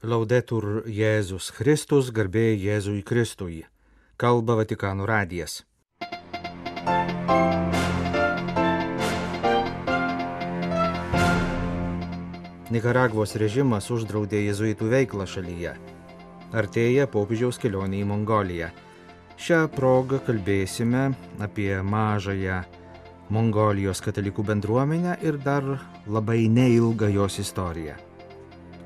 Laudetur Jėzus Kristus, garbė Jėzui Kristui. Kalba Vatikano radijas. Nikaragvos režimas uždraudė jėzuitų veiklą šalyje. Artėja popiežiaus kelionė į Mongoliją. Šią progą kalbėsime apie mažąją Mongolijos katalikų bendruomenę ir dar labai neilgą jos istoriją.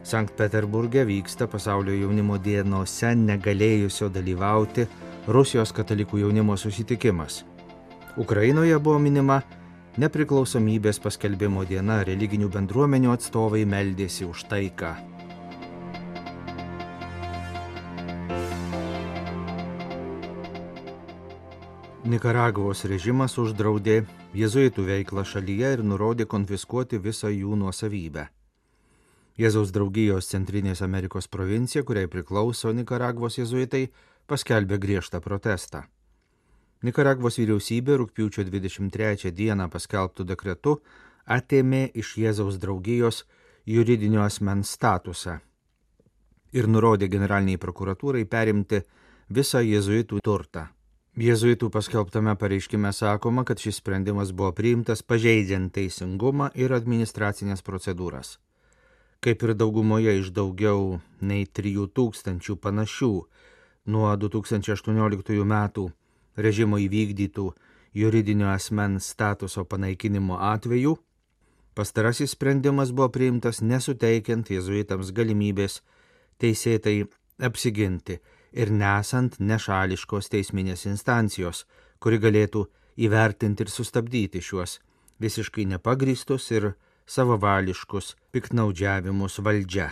Sankt Peterburge vyksta pasaulio jaunimo dienose negalėjusio dalyvauti Rusijos katalikų jaunimo susitikimas. Ukrainoje buvo minima nepriklausomybės paskelbimo diena, religinių bendruomenių atstovai meldėsi už taiką. Nikaragvos režimas uždraudė jėzuitų veiklą šalyje ir nurodė konfiskuoti visą jų nuosavybę. Jėzaus draugijos Centrinės Amerikos provincija, kuriai priklauso Nikaragvos jėzuitai, paskelbė griežtą protestą. Nikaragvos vyriausybė rūpiučio 23 dieną paskelbtų dekretu atėmė iš Jėzaus draugijos juridinio asmens statusą ir nurodė generaliniai prokuratūrai perimti visą jėzuitų turtą. Jėzuitų paskelbtame pareiškime sakoma, kad šis sprendimas buvo priimtas pažeidžiant teisingumą ir administracinės procedūras kaip ir daugumoje iš daugiau nei 3000 panašių nuo 2018 metų režimo įvykdytų juridinio asmens statuso panaikinimo atveju, pastarasis sprendimas buvo priimtas nesuteikiant jėzuitams galimybės teisėtai apsiginti ir nesant nešališkos teisminės instancijos, kuri galėtų įvertinti ir sustabdyti šiuos visiškai nepagristus ir savavališkus piknaudžiavimus valdžia.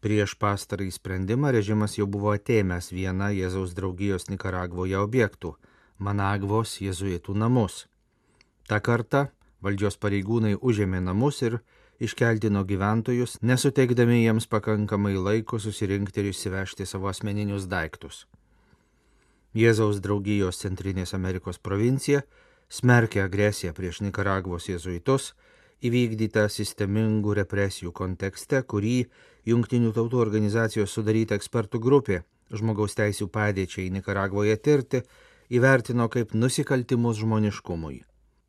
Prieš pastarąjį sprendimą režimas jau buvo atėmęs vieną Jėzaus draugijos Nikaragvoje objektų - Managvos jėzuitų namus. Ta kartą valdžios pareigūnai užėmė namus ir iškeldino gyventojus, nesuteikdami jiems pakankamai laiko susirinkti ir išsivežti savo asmeninius daiktus. Jėzaus draugijos Centrinės Amerikos provincija smerkė agresiją prieš Nikaragvos jėzuitus įvykdyta sistemingų represijų kontekste, kurį Junktinių tautų organizacijos sudaryta ekspertų grupė žmogaus teisų padėčiai Nikaragvoje tirti įvertino kaip nusikaltimus žmoniškumui.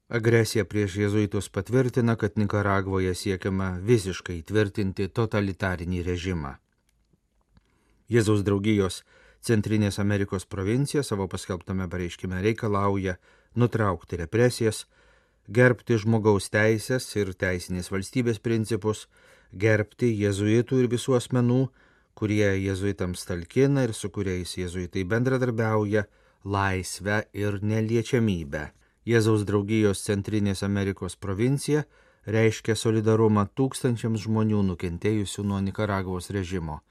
Agresija prieš jėzuitus patvirtina, kad Nikaragvoje siekiama visiškai tvirtinti totalitarinį režimą. Jėzaus draugijos Centrinės Amerikos provincija savo paskelbtame pareiškime reikalauja nutraukti represijas, gerbti žmogaus teisės ir teisinės valstybės principus, gerbti jėzuitų ir visų asmenų, kurie jėzuitams talkina ir su kuriais jėzuitai bendradarbiauja, laisvę ir neliečiamybę. Jėzaus draugijos Centrinės Amerikos provincija reiškia solidarumą tūkstančiams žmonių nukentėjusių nuo Nikaragvos režimo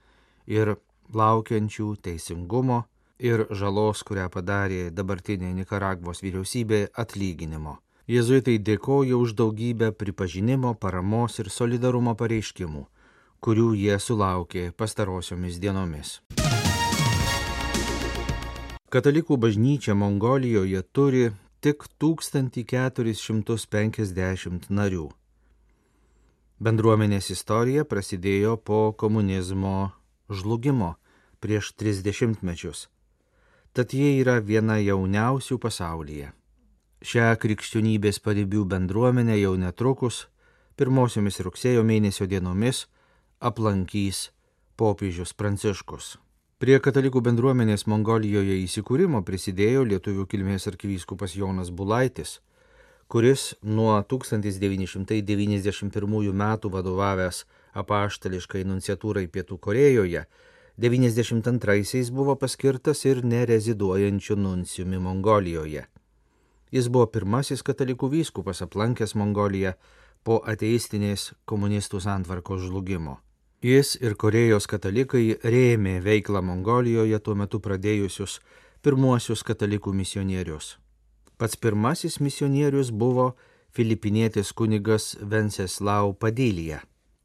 ir laukiančių teisingumo ir žalos, kurią padarė dabartinė Nikaragvos vyriausybė atlyginimo. Jėzuitai dėkoja už daugybę pripažinimo, paramos ir solidarumo pareiškimų, kurių jie sulaukė pastarosiomis dienomis. Katalikų bažnyčia Mongolijoje turi tik 1450 narių. Bendruomenės istorija prasidėjo po komunizmo žlugimo prieš 30 mečius. Tad jie yra viena jauniausių pasaulyje. Šią krikščionybės paribių bendruomenę jau netrukus, pirmosiomis rugsėjo mėnesio dienomis, aplankys popiežius Pranciškus. Prie katalikų bendruomenės Mongolijoje įsikūrimo prisidėjo lietuvių kilmės arkivyskupas Jonas Bulaitis, kuris nuo 1991 metų vadovavęs apaštališkai nunciatūrai Pietų Korejoje, 92-aisiais buvo paskirtas ir nereziduojančiu nuncijumi Mongolijoje. Jis buvo pirmasis katalikų vyskupas aplankęs Mongoliją po ateistinės komunistų santvarkos žlugimo. Jis ir Korejos katalikai rėmė veiklą Mongolijoje tuo metu pradėjusius pirmuosius katalikų misionierius. Pats pirmasis misionierius buvo filipinėtis kunigas Venceslau Padylija,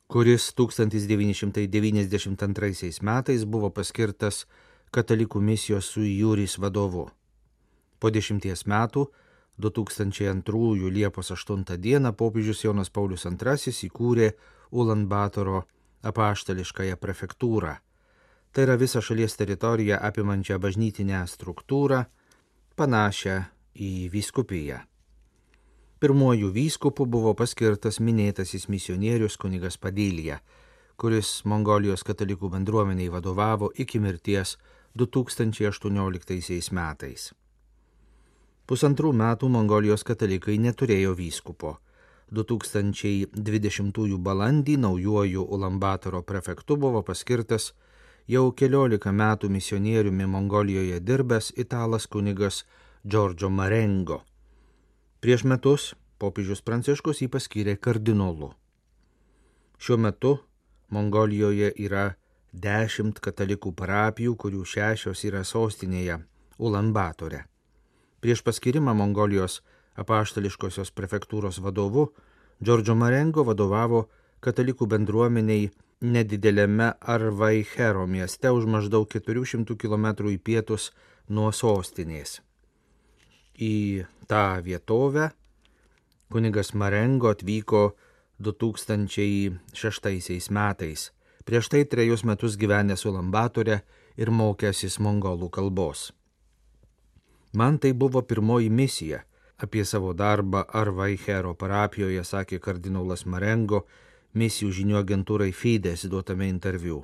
kuris 1992 metais buvo paskirtas katalikų misijos su Jūris vadovu. Po dešimties metų 2002 Liepos 8 dieną popiežius Jonas Paulius II įkūrė Ulan Batoro apaštališkąją prefektūrą. Tai yra visą šalies teritoriją apimančią bažnytinę struktūrą, panašią į vyskupiją. Pirmuoju vyskupu buvo paskirtas minėtasis misionierius kunigas Padylija, kuris Mongolijos katalikų bendruomeniai vadovavo iki mirties 2018 metais. Pusantrų metų Mongolijos katalikai neturėjo vyskupo. 2020 balandį naujuoju Ulambatoro prefektu buvo paskirtas jau keliolika metų misionieriumi Mongolijoje dirbęs italas kunigas Džordžo Marengo. Prieš metus popiežius Pranciškus jį paskyrė kardinolu. Šiuo metu Mongolijoje yra dešimt katalikų parapijų, kurių šešios yra sostinėje Ulanbatore. Prieš paskirimą Mongolijos apaštališkosios prefektūros vadovu Džordžo Marengo vadovavo katalikų bendruomeniai nedidelėme Arvaichero mieste už maždaug 400 km į pietus nuo sostinės į tą vietovę kunigas Marengo atvyko 2006 metais, prieš tai trejus metus gyvenęs Ulambatore ir mokęsis mongolų kalbos. Man tai buvo pirmoji misija. Apie savo darbą Arvaichero parapijoje sakė kardinolas Marengo misijų žinių agentūrai Fides duotame interviu.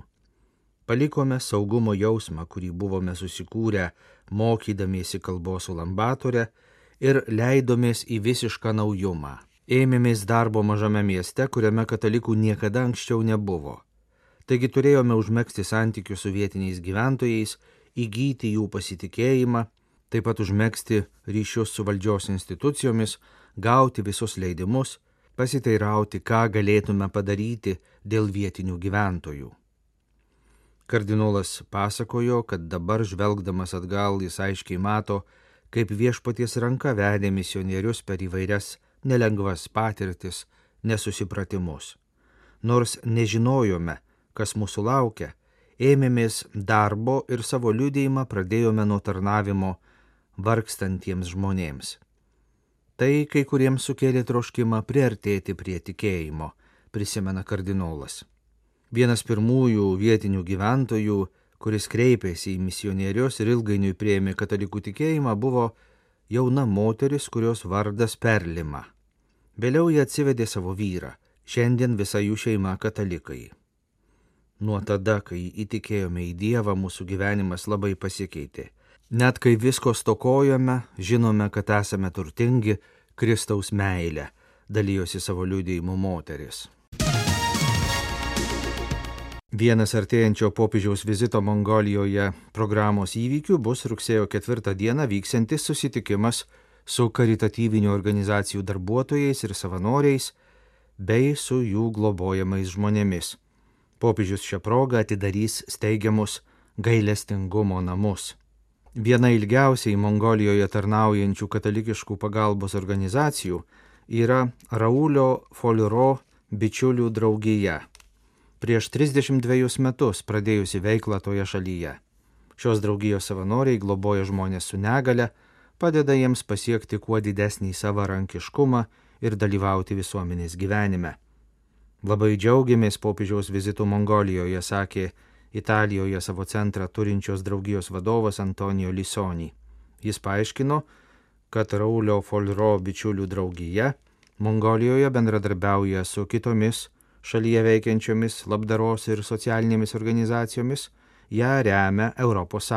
Palikome saugumo jausmą, kurį buvome susikūrę mokydamiesi kalbos ulambatore ir leidomės į visišką naujumą. Ėmėmės darbo mažame mieste, kuriame katalikų niekada anksčiau nebuvo. Taigi turėjome užmėgsti santykius su vietiniais gyventojais, įgyti jų pasitikėjimą, taip pat užmėgsti ryšius su valdžios institucijomis, gauti visus leidimus, pasiteirauti, ką galėtume padaryti dėl vietinių gyventojų. Kardinolas pasakojo, kad dabar žvelgdamas atgal jis aiškiai mato, kaip viešpaties ranka vedė misionierius per įvairias nelengvas patirtis, nesusipratimus. Nors nežinojome, kas mūsų laukia, ėmėmės darbo ir savo liūdėjimą pradėjome nuo tarnavimo vargstantiems žmonėms. Tai kai kuriems sukėlė troškimą priartėti prie tikėjimo, prisimena kardinolas. Vienas pirmųjų vietinių gyventojų, kuris kreipėsi į misionierius ir ilgainiui prieėmė katalikų tikėjimą, buvo jauna moteris, kurios vardas Perlima. Vėliau jie atsivedė savo vyrą, šiandien visa jų šeima katalikai. Nuo tada, kai įtikėjome į Dievą, mūsų gyvenimas labai pasikeitė. Net kai visko stokojame, žinome, kad esame turtingi Kristaus meilę, dalyjosi savo liūdėjimu moteris. Vienas artėjančio popiežiaus vizito Mongolijoje programos įvykių bus rugsėjo 4 dieną vyksiantis susitikimas su karitatyvinių organizacijų darbuotojais ir savanoriais bei su jų globojamais žmonėmis. Popiežius šią progą atidarys steigiamus gailestingumo namus. Viena ilgiausiai Mongolijoje tarnaujančių katalikiškų pagalbos organizacijų yra Raulio Foliro bičiulių draugija prieš 32 metus pradėjusi veiklą toje šalyje. Šios draugijos savanoriai globoja žmonės su negale, padeda jiems pasiekti kuo didesnį savarankiškumą ir dalyvauti visuomenės gyvenime. Labai džiaugiamės popiežiaus vizitu Mongolijoje, sakė Italijoje savo centrą turinčios draugijos vadovas Antonijo Lisoni. Jis paaiškino, kad Raulio Folro bičiulių draugija Mongolijoje bendradarbiauja su kitomis šalyje veikiančiomis labdaros ir socialinėmis organizacijomis, ją remia ES.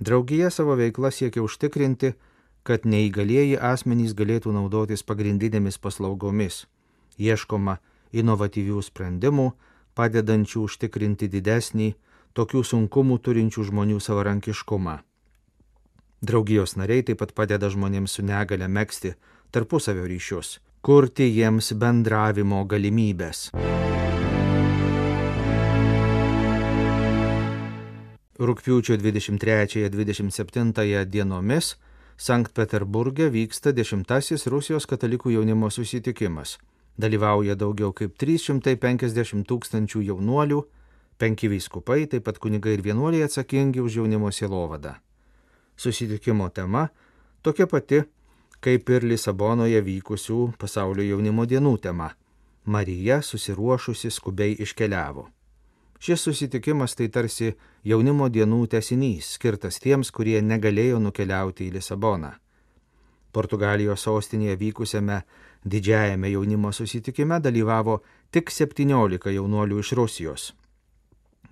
Draugija savo veiklą siekia užtikrinti, kad neįgalieji asmenys galėtų naudotis pagrindinėmis paslaugomis. Ieškoma inovatyvių sprendimų, padedančių užtikrinti didesnį tokių sunkumų turinčių žmonių savarankiškumą. Draugijos nariai taip pat padeda žmonėms su negale mėgsti tarpusavio ryšius, kurti jiems bendravimo galimybės. Rūpiučio 23-27 dienomis Sankt Peterburgė vyksta dešimtasis Rusijos katalikų jaunimo susitikimas. Dalyvauja daugiau kaip 350 tūkstančių jaunuolių, penki vyskupai, taip pat kunigai ir vienuoliai atsakingi už jaunimo sielovadą. Susitikimo tema tokia pati kaip ir Lisabonoje vykusių pasaulio jaunimo dienų tema Marija susiruošusi skubiai iškeliavo. Šis susitikimas tai tarsi jaunimo dienų tesinys, skirtas tiems, kurie negalėjo nukeliauti į Lisaboną. Portugalijos sostinėje vykusiame didžiajame jaunimo susitikime dalyvavo tik 17 jaunuolių iš Rusijos.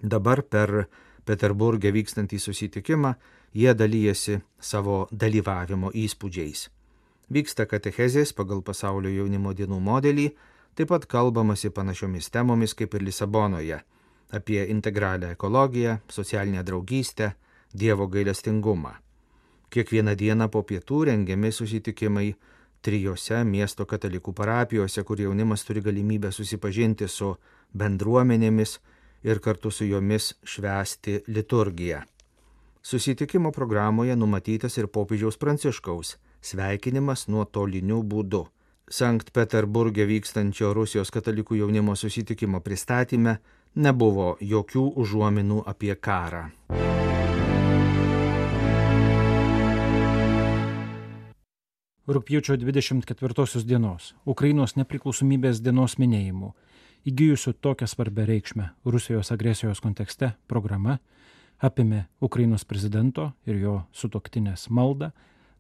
Dabar per Peterburgė vykstantį susitikimą jie dalyjasi savo dalyvavimo įspūdžiais. Vyksta katechezės pagal pasaulio jaunimo dienų modelį, taip pat kalbamasi panašiomis temomis kaip ir Lisabonoje - apie integralią ekologiją, socialinę draugystę, Dievo gailestingumą. Kiekvieną dieną po pietų rengiami susitikimai trijose miesto katalikų parapijose, kur jaunimas turi galimybę susipažinti su bendruomenėmis ir kartu su jomis švęsti liturgiją. Susitikimo programoje numatytas ir popiežiaus pranciškaus sveikinimas nuotoliniu būdu. Sankt Peterburgė vykstančio Rusijos katalikų jaunimo susitikimo pristatyme nebuvo jokių užuominų apie karą. Rūpjūčio 24 dienos Ukrainos nepriklausomybės dienos minėjimu įgyjusių tokią svarbę reikšmę Rusijos agresijos kontekste programa apėmė Ukrainos prezidento ir jo sutoktinės maldą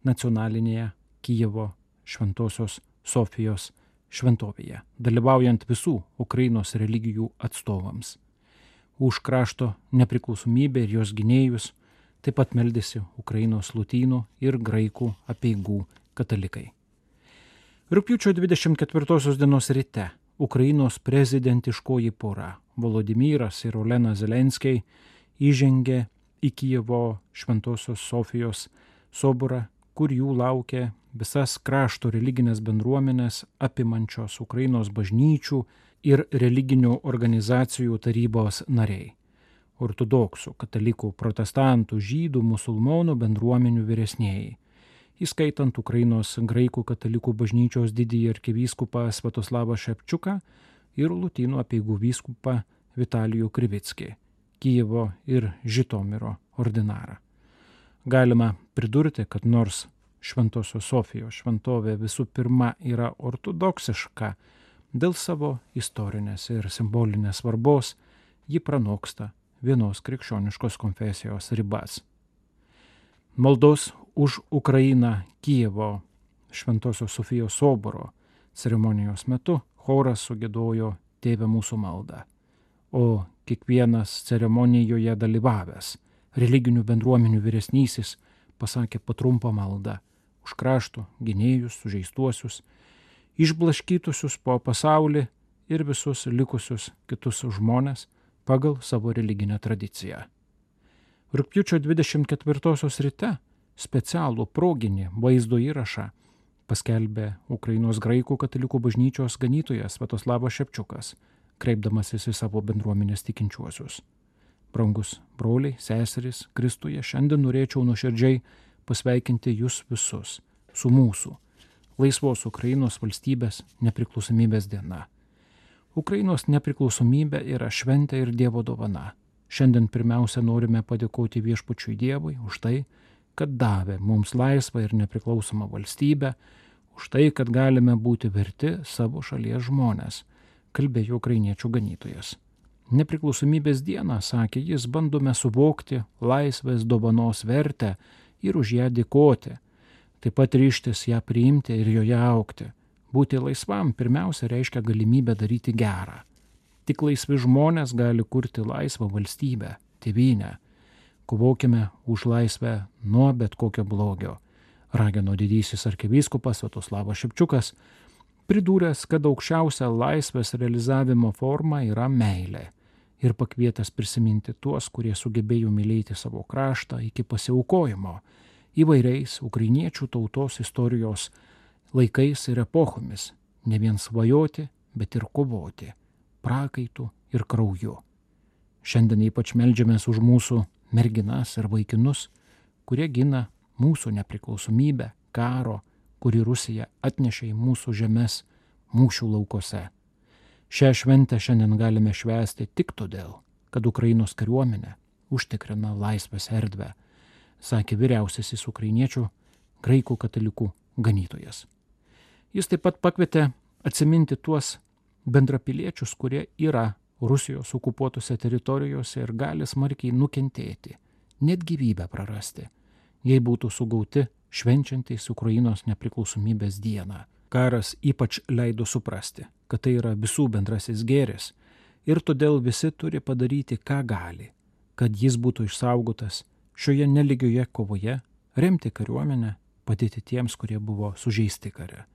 nacionalinėje Kijevo Šventosios Sofijos šventovėje, dalyvaujant visų Ukrainos religijų atstovams. Už krašto nepriklausomybę ir jos gynėjus taip pat meldėsi Ukrainos lutynų ir graikų apieigų katalikai. Rūpiučio 24 dienos ryte Ukrainos prezidentiškoji pora Volodymyras ir Olena Zelenskiai įžengė į Kijevo Šventosios Sofijos soborą, kur jų laukia visas krašto religinės bendruomenės apimančios Ukrainos bažnyčių ir religinių organizacijų tarybos nariai - ortodoksų, katalikų, protestantų, žydų, musulmonų bendruomenių vyresnėjai įskaitant Ukrainos graikų katalikų bažnyčios didįjį arkivyskupą Svatoslavą Šepčiuką ir Lutynų apieigų vyskupą Vitalijų Krivickį, Kyjevo ir Žitomiro ordinarą. Galima pridurti, kad nors Šventosios Sofijos šventovė visų pirma yra ortodoksiška, dėl savo istorinės ir simbolinės svarbos ji pranoksta vienos krikščioniškos konfesijos ribas. Maldos už Ukrainą Kijevo Šventosios Sofijos soboro ceremonijos metu choras sugėdojo Tėvę mūsų maldą, o kiekvienas ceremonijoje dalyvavęs religinių bendruomenių vyresnysis pasakė patrumpą maldą už krašto gynėjus, sužeistuosius, išblaškytusius po pasaulį ir visus likusius kitus žmonės pagal savo religinę tradiciją. Rūpiučio 24 ryte specialų proginį vaizdo įrašą paskelbė Ukrainos graikų katalikų bažnyčios ganytojas Svetoslavas Šepčiukas, kreipdamasis į savo bendruomenės tikinčiuosius. Brangus broliai, seserys, Kristuje, šiandien norėčiau nuoširdžiai pasveikinti jūs visus su mūsų laisvos Ukrainos valstybės nepriklausomybės diena. Ukrainos nepriklausomybė yra šventė ir Dievo dovana. Šiandien pirmiausia norime padėkoti viešpačiui Dievui už tai, kad davė mums laisvą ir nepriklausomą valstybę, už tai, kad galime būti verti savo šalies žmonės, kalbėjo ukrainiečių ganytojas. Nepriklausomybės dieną, sakė jis, bandome suvokti laisvės dovanos vertę ir už ją dėkoti, taip pat ryštis ją priimti ir joje aukti. Būti laisvam pirmiausia reiškia galimybę daryti gerą. Tik laisvi žmonės gali kurti laisvą valstybę, tėvynę kovokime už laisvę nuo bet kokio blogio, ragino didysis arkivyskupas Svetoslavas Šipčiukas, pridūręs, kad aukščiausia laisvės realizavimo forma yra meilė ir pakvietęs prisiminti tuos, kurie sugebėjo mylėti savo kraštą iki pasiaukojimo įvairiais ukrainiečių tautos istorijos laikais ir epochomis, ne vien svajoti, bet ir kovoti, prakaitų ir krauju. Šiandien ypač melžiamės už mūsų merginas ir vaikinus, kurie gina mūsų nepriklausomybę, karo, kurį Rusija atnešė į mūsų žemės, mūšių laukose. Šią šventę šiandien galime švęsti tik todėl, kad Ukrainos kariuomenė užtikrina laisvės erdvę, sakė vyriausiasis ukrainiečių graikų katalikų ganytojas. Jis taip pat pakvietė atsiminti tuos bendrapiliečius, kurie yra Rusijos okupuotose teritorijose ir gali smarkiai nukentėti, net gyvybę prarasti, jei būtų sugauti švenčiantys Ukrainos nepriklausomybės dieną. Karas ypač leido suprasti, kad tai yra visų bendrasis gėris ir todėl visi turi padaryti, ką gali, kad jis būtų išsaugotas šioje neligioje kovoje, remti kariuomenę, padėti tiems, kurie buvo sužeisti kare.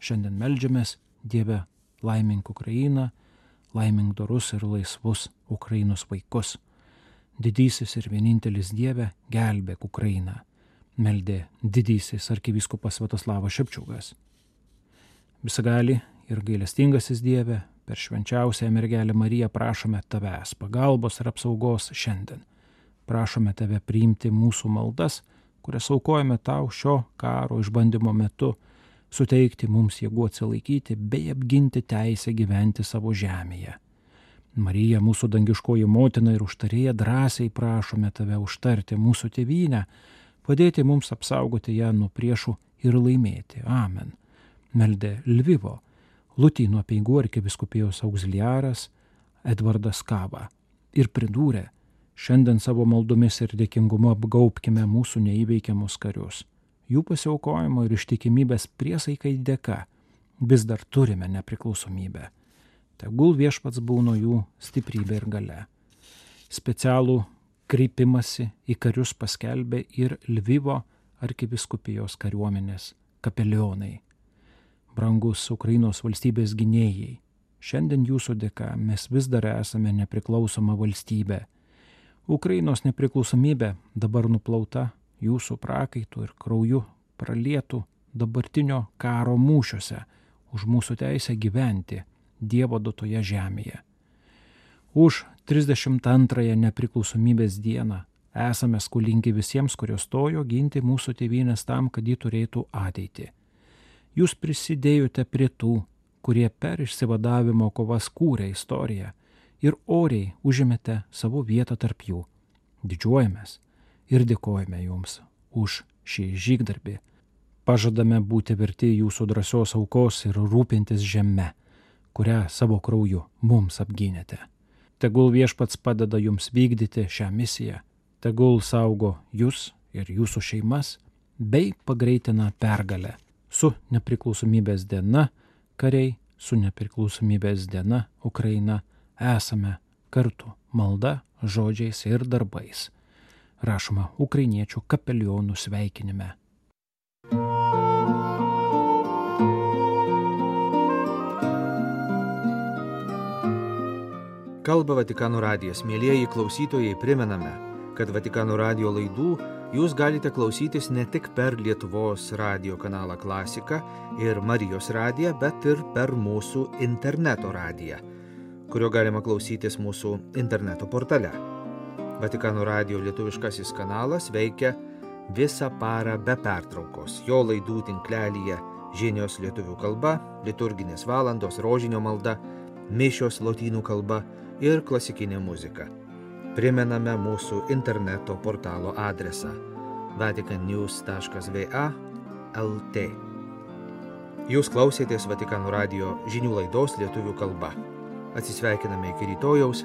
Šiandien melžiamės Dieve laimink Ukrainą, laimink dorus ir laisvus Ukrainos vaikus. Didysis ir vienintelis Dieve gelbėk Ukrainą, meldė didysis arkivyskupas Svetoslavas Šepčiukas. Visagali ir gailestingasis Dieve, per švenčiausią mergelę Mariją prašome tavęs pagalbos ir apsaugos šiandien. Prašome tave priimti mūsų maldas, kurias aukojame tau šio karo išbandymo metu suteikti mums jėgų atsilaikyti bei apginti teisę gyventi savo žemėje. Marija, mūsų dangiškoji motina ir užtarėja, drąsiai prašome tave užtarti mūsų tėvynę, padėti mums apsaugoti ją nuo priešų ir laimėti. Amen. Meldė Lvivo, Lutino peigų arkiviskupijos auxiliaras Edvardas Kava ir pridūrė, šiandien savo maldomis ir dėkingumu apgaupkime mūsų neįveikiamus karius jų pasiaukojimo ir ištikimybės priesaikai dėka vis dar turime nepriklausomybę. Tegul viešpats būna jų stiprybė ir gale. Specialų kreipimasi į karius paskelbė ir Lvivo arkiviskupijos kariuomenės kapelionai. Brangus Ukrainos valstybės gynėjai, šiandien jūsų dėka mes vis dar esame nepriklausoma valstybė. Ukrainos nepriklausomybė dabar nuplauta jūsų prakaitų ir krauju pralietų dabartinio karo mūšiuose už mūsų teisę gyventi Dievo duotoje žemėje. Už 32-ąją nepriklausomybės dieną esame skolingi visiems, kurie stojo ginti mūsų tėvynės tam, kad ji turėtų ateitį. Jūs prisidėjote prie tų, kurie per išsivadavimo kovas kūrė istoriją ir oriai užėmėte savo vietą tarp jų. Didžiuojamės ir dėkojame Jums už šį žygdarbį. Pažadame būti verti Jūsų drąsios aukos ir rūpintis žemę, kurią savo krauju mums apgynėte. Tegul viešpats padeda Jums vykdyti šią misiją, tegul saugo Jūs ir Jūsų šeimas, bei pagreitina pergalę. Su nepriklausomybės diena, kariai, su nepriklausomybės diena Ukraina esame kartu malda, žodžiais ir darbais rašoma ukrainiečių kapelionų sveikinime. Kalba Vatikano radijas. Mėlyjeji klausytojai, primename, kad Vatikano radio laidų jūs galite klausytis ne tik per Lietuvos radio kanalą Klasika ir Marijos radiją, bet ir per mūsų interneto radiją, kurio galima klausytis mūsų interneto portale Vatikano radio lietuviškasis kanalas veikia visą parą be pertraukos. Jo laidų tinklelyje žinios lietuvių kalba, liturginės valandos, rožinio malda, mišios lotynų kalba ir klasikinė muzika. Primename mūsų interneto portalo adresą vaticannews.va lt. Jūs klausėtės Vatikano radio žinių laidos lietuvių kalba. Atsisveikiname iki rytojaus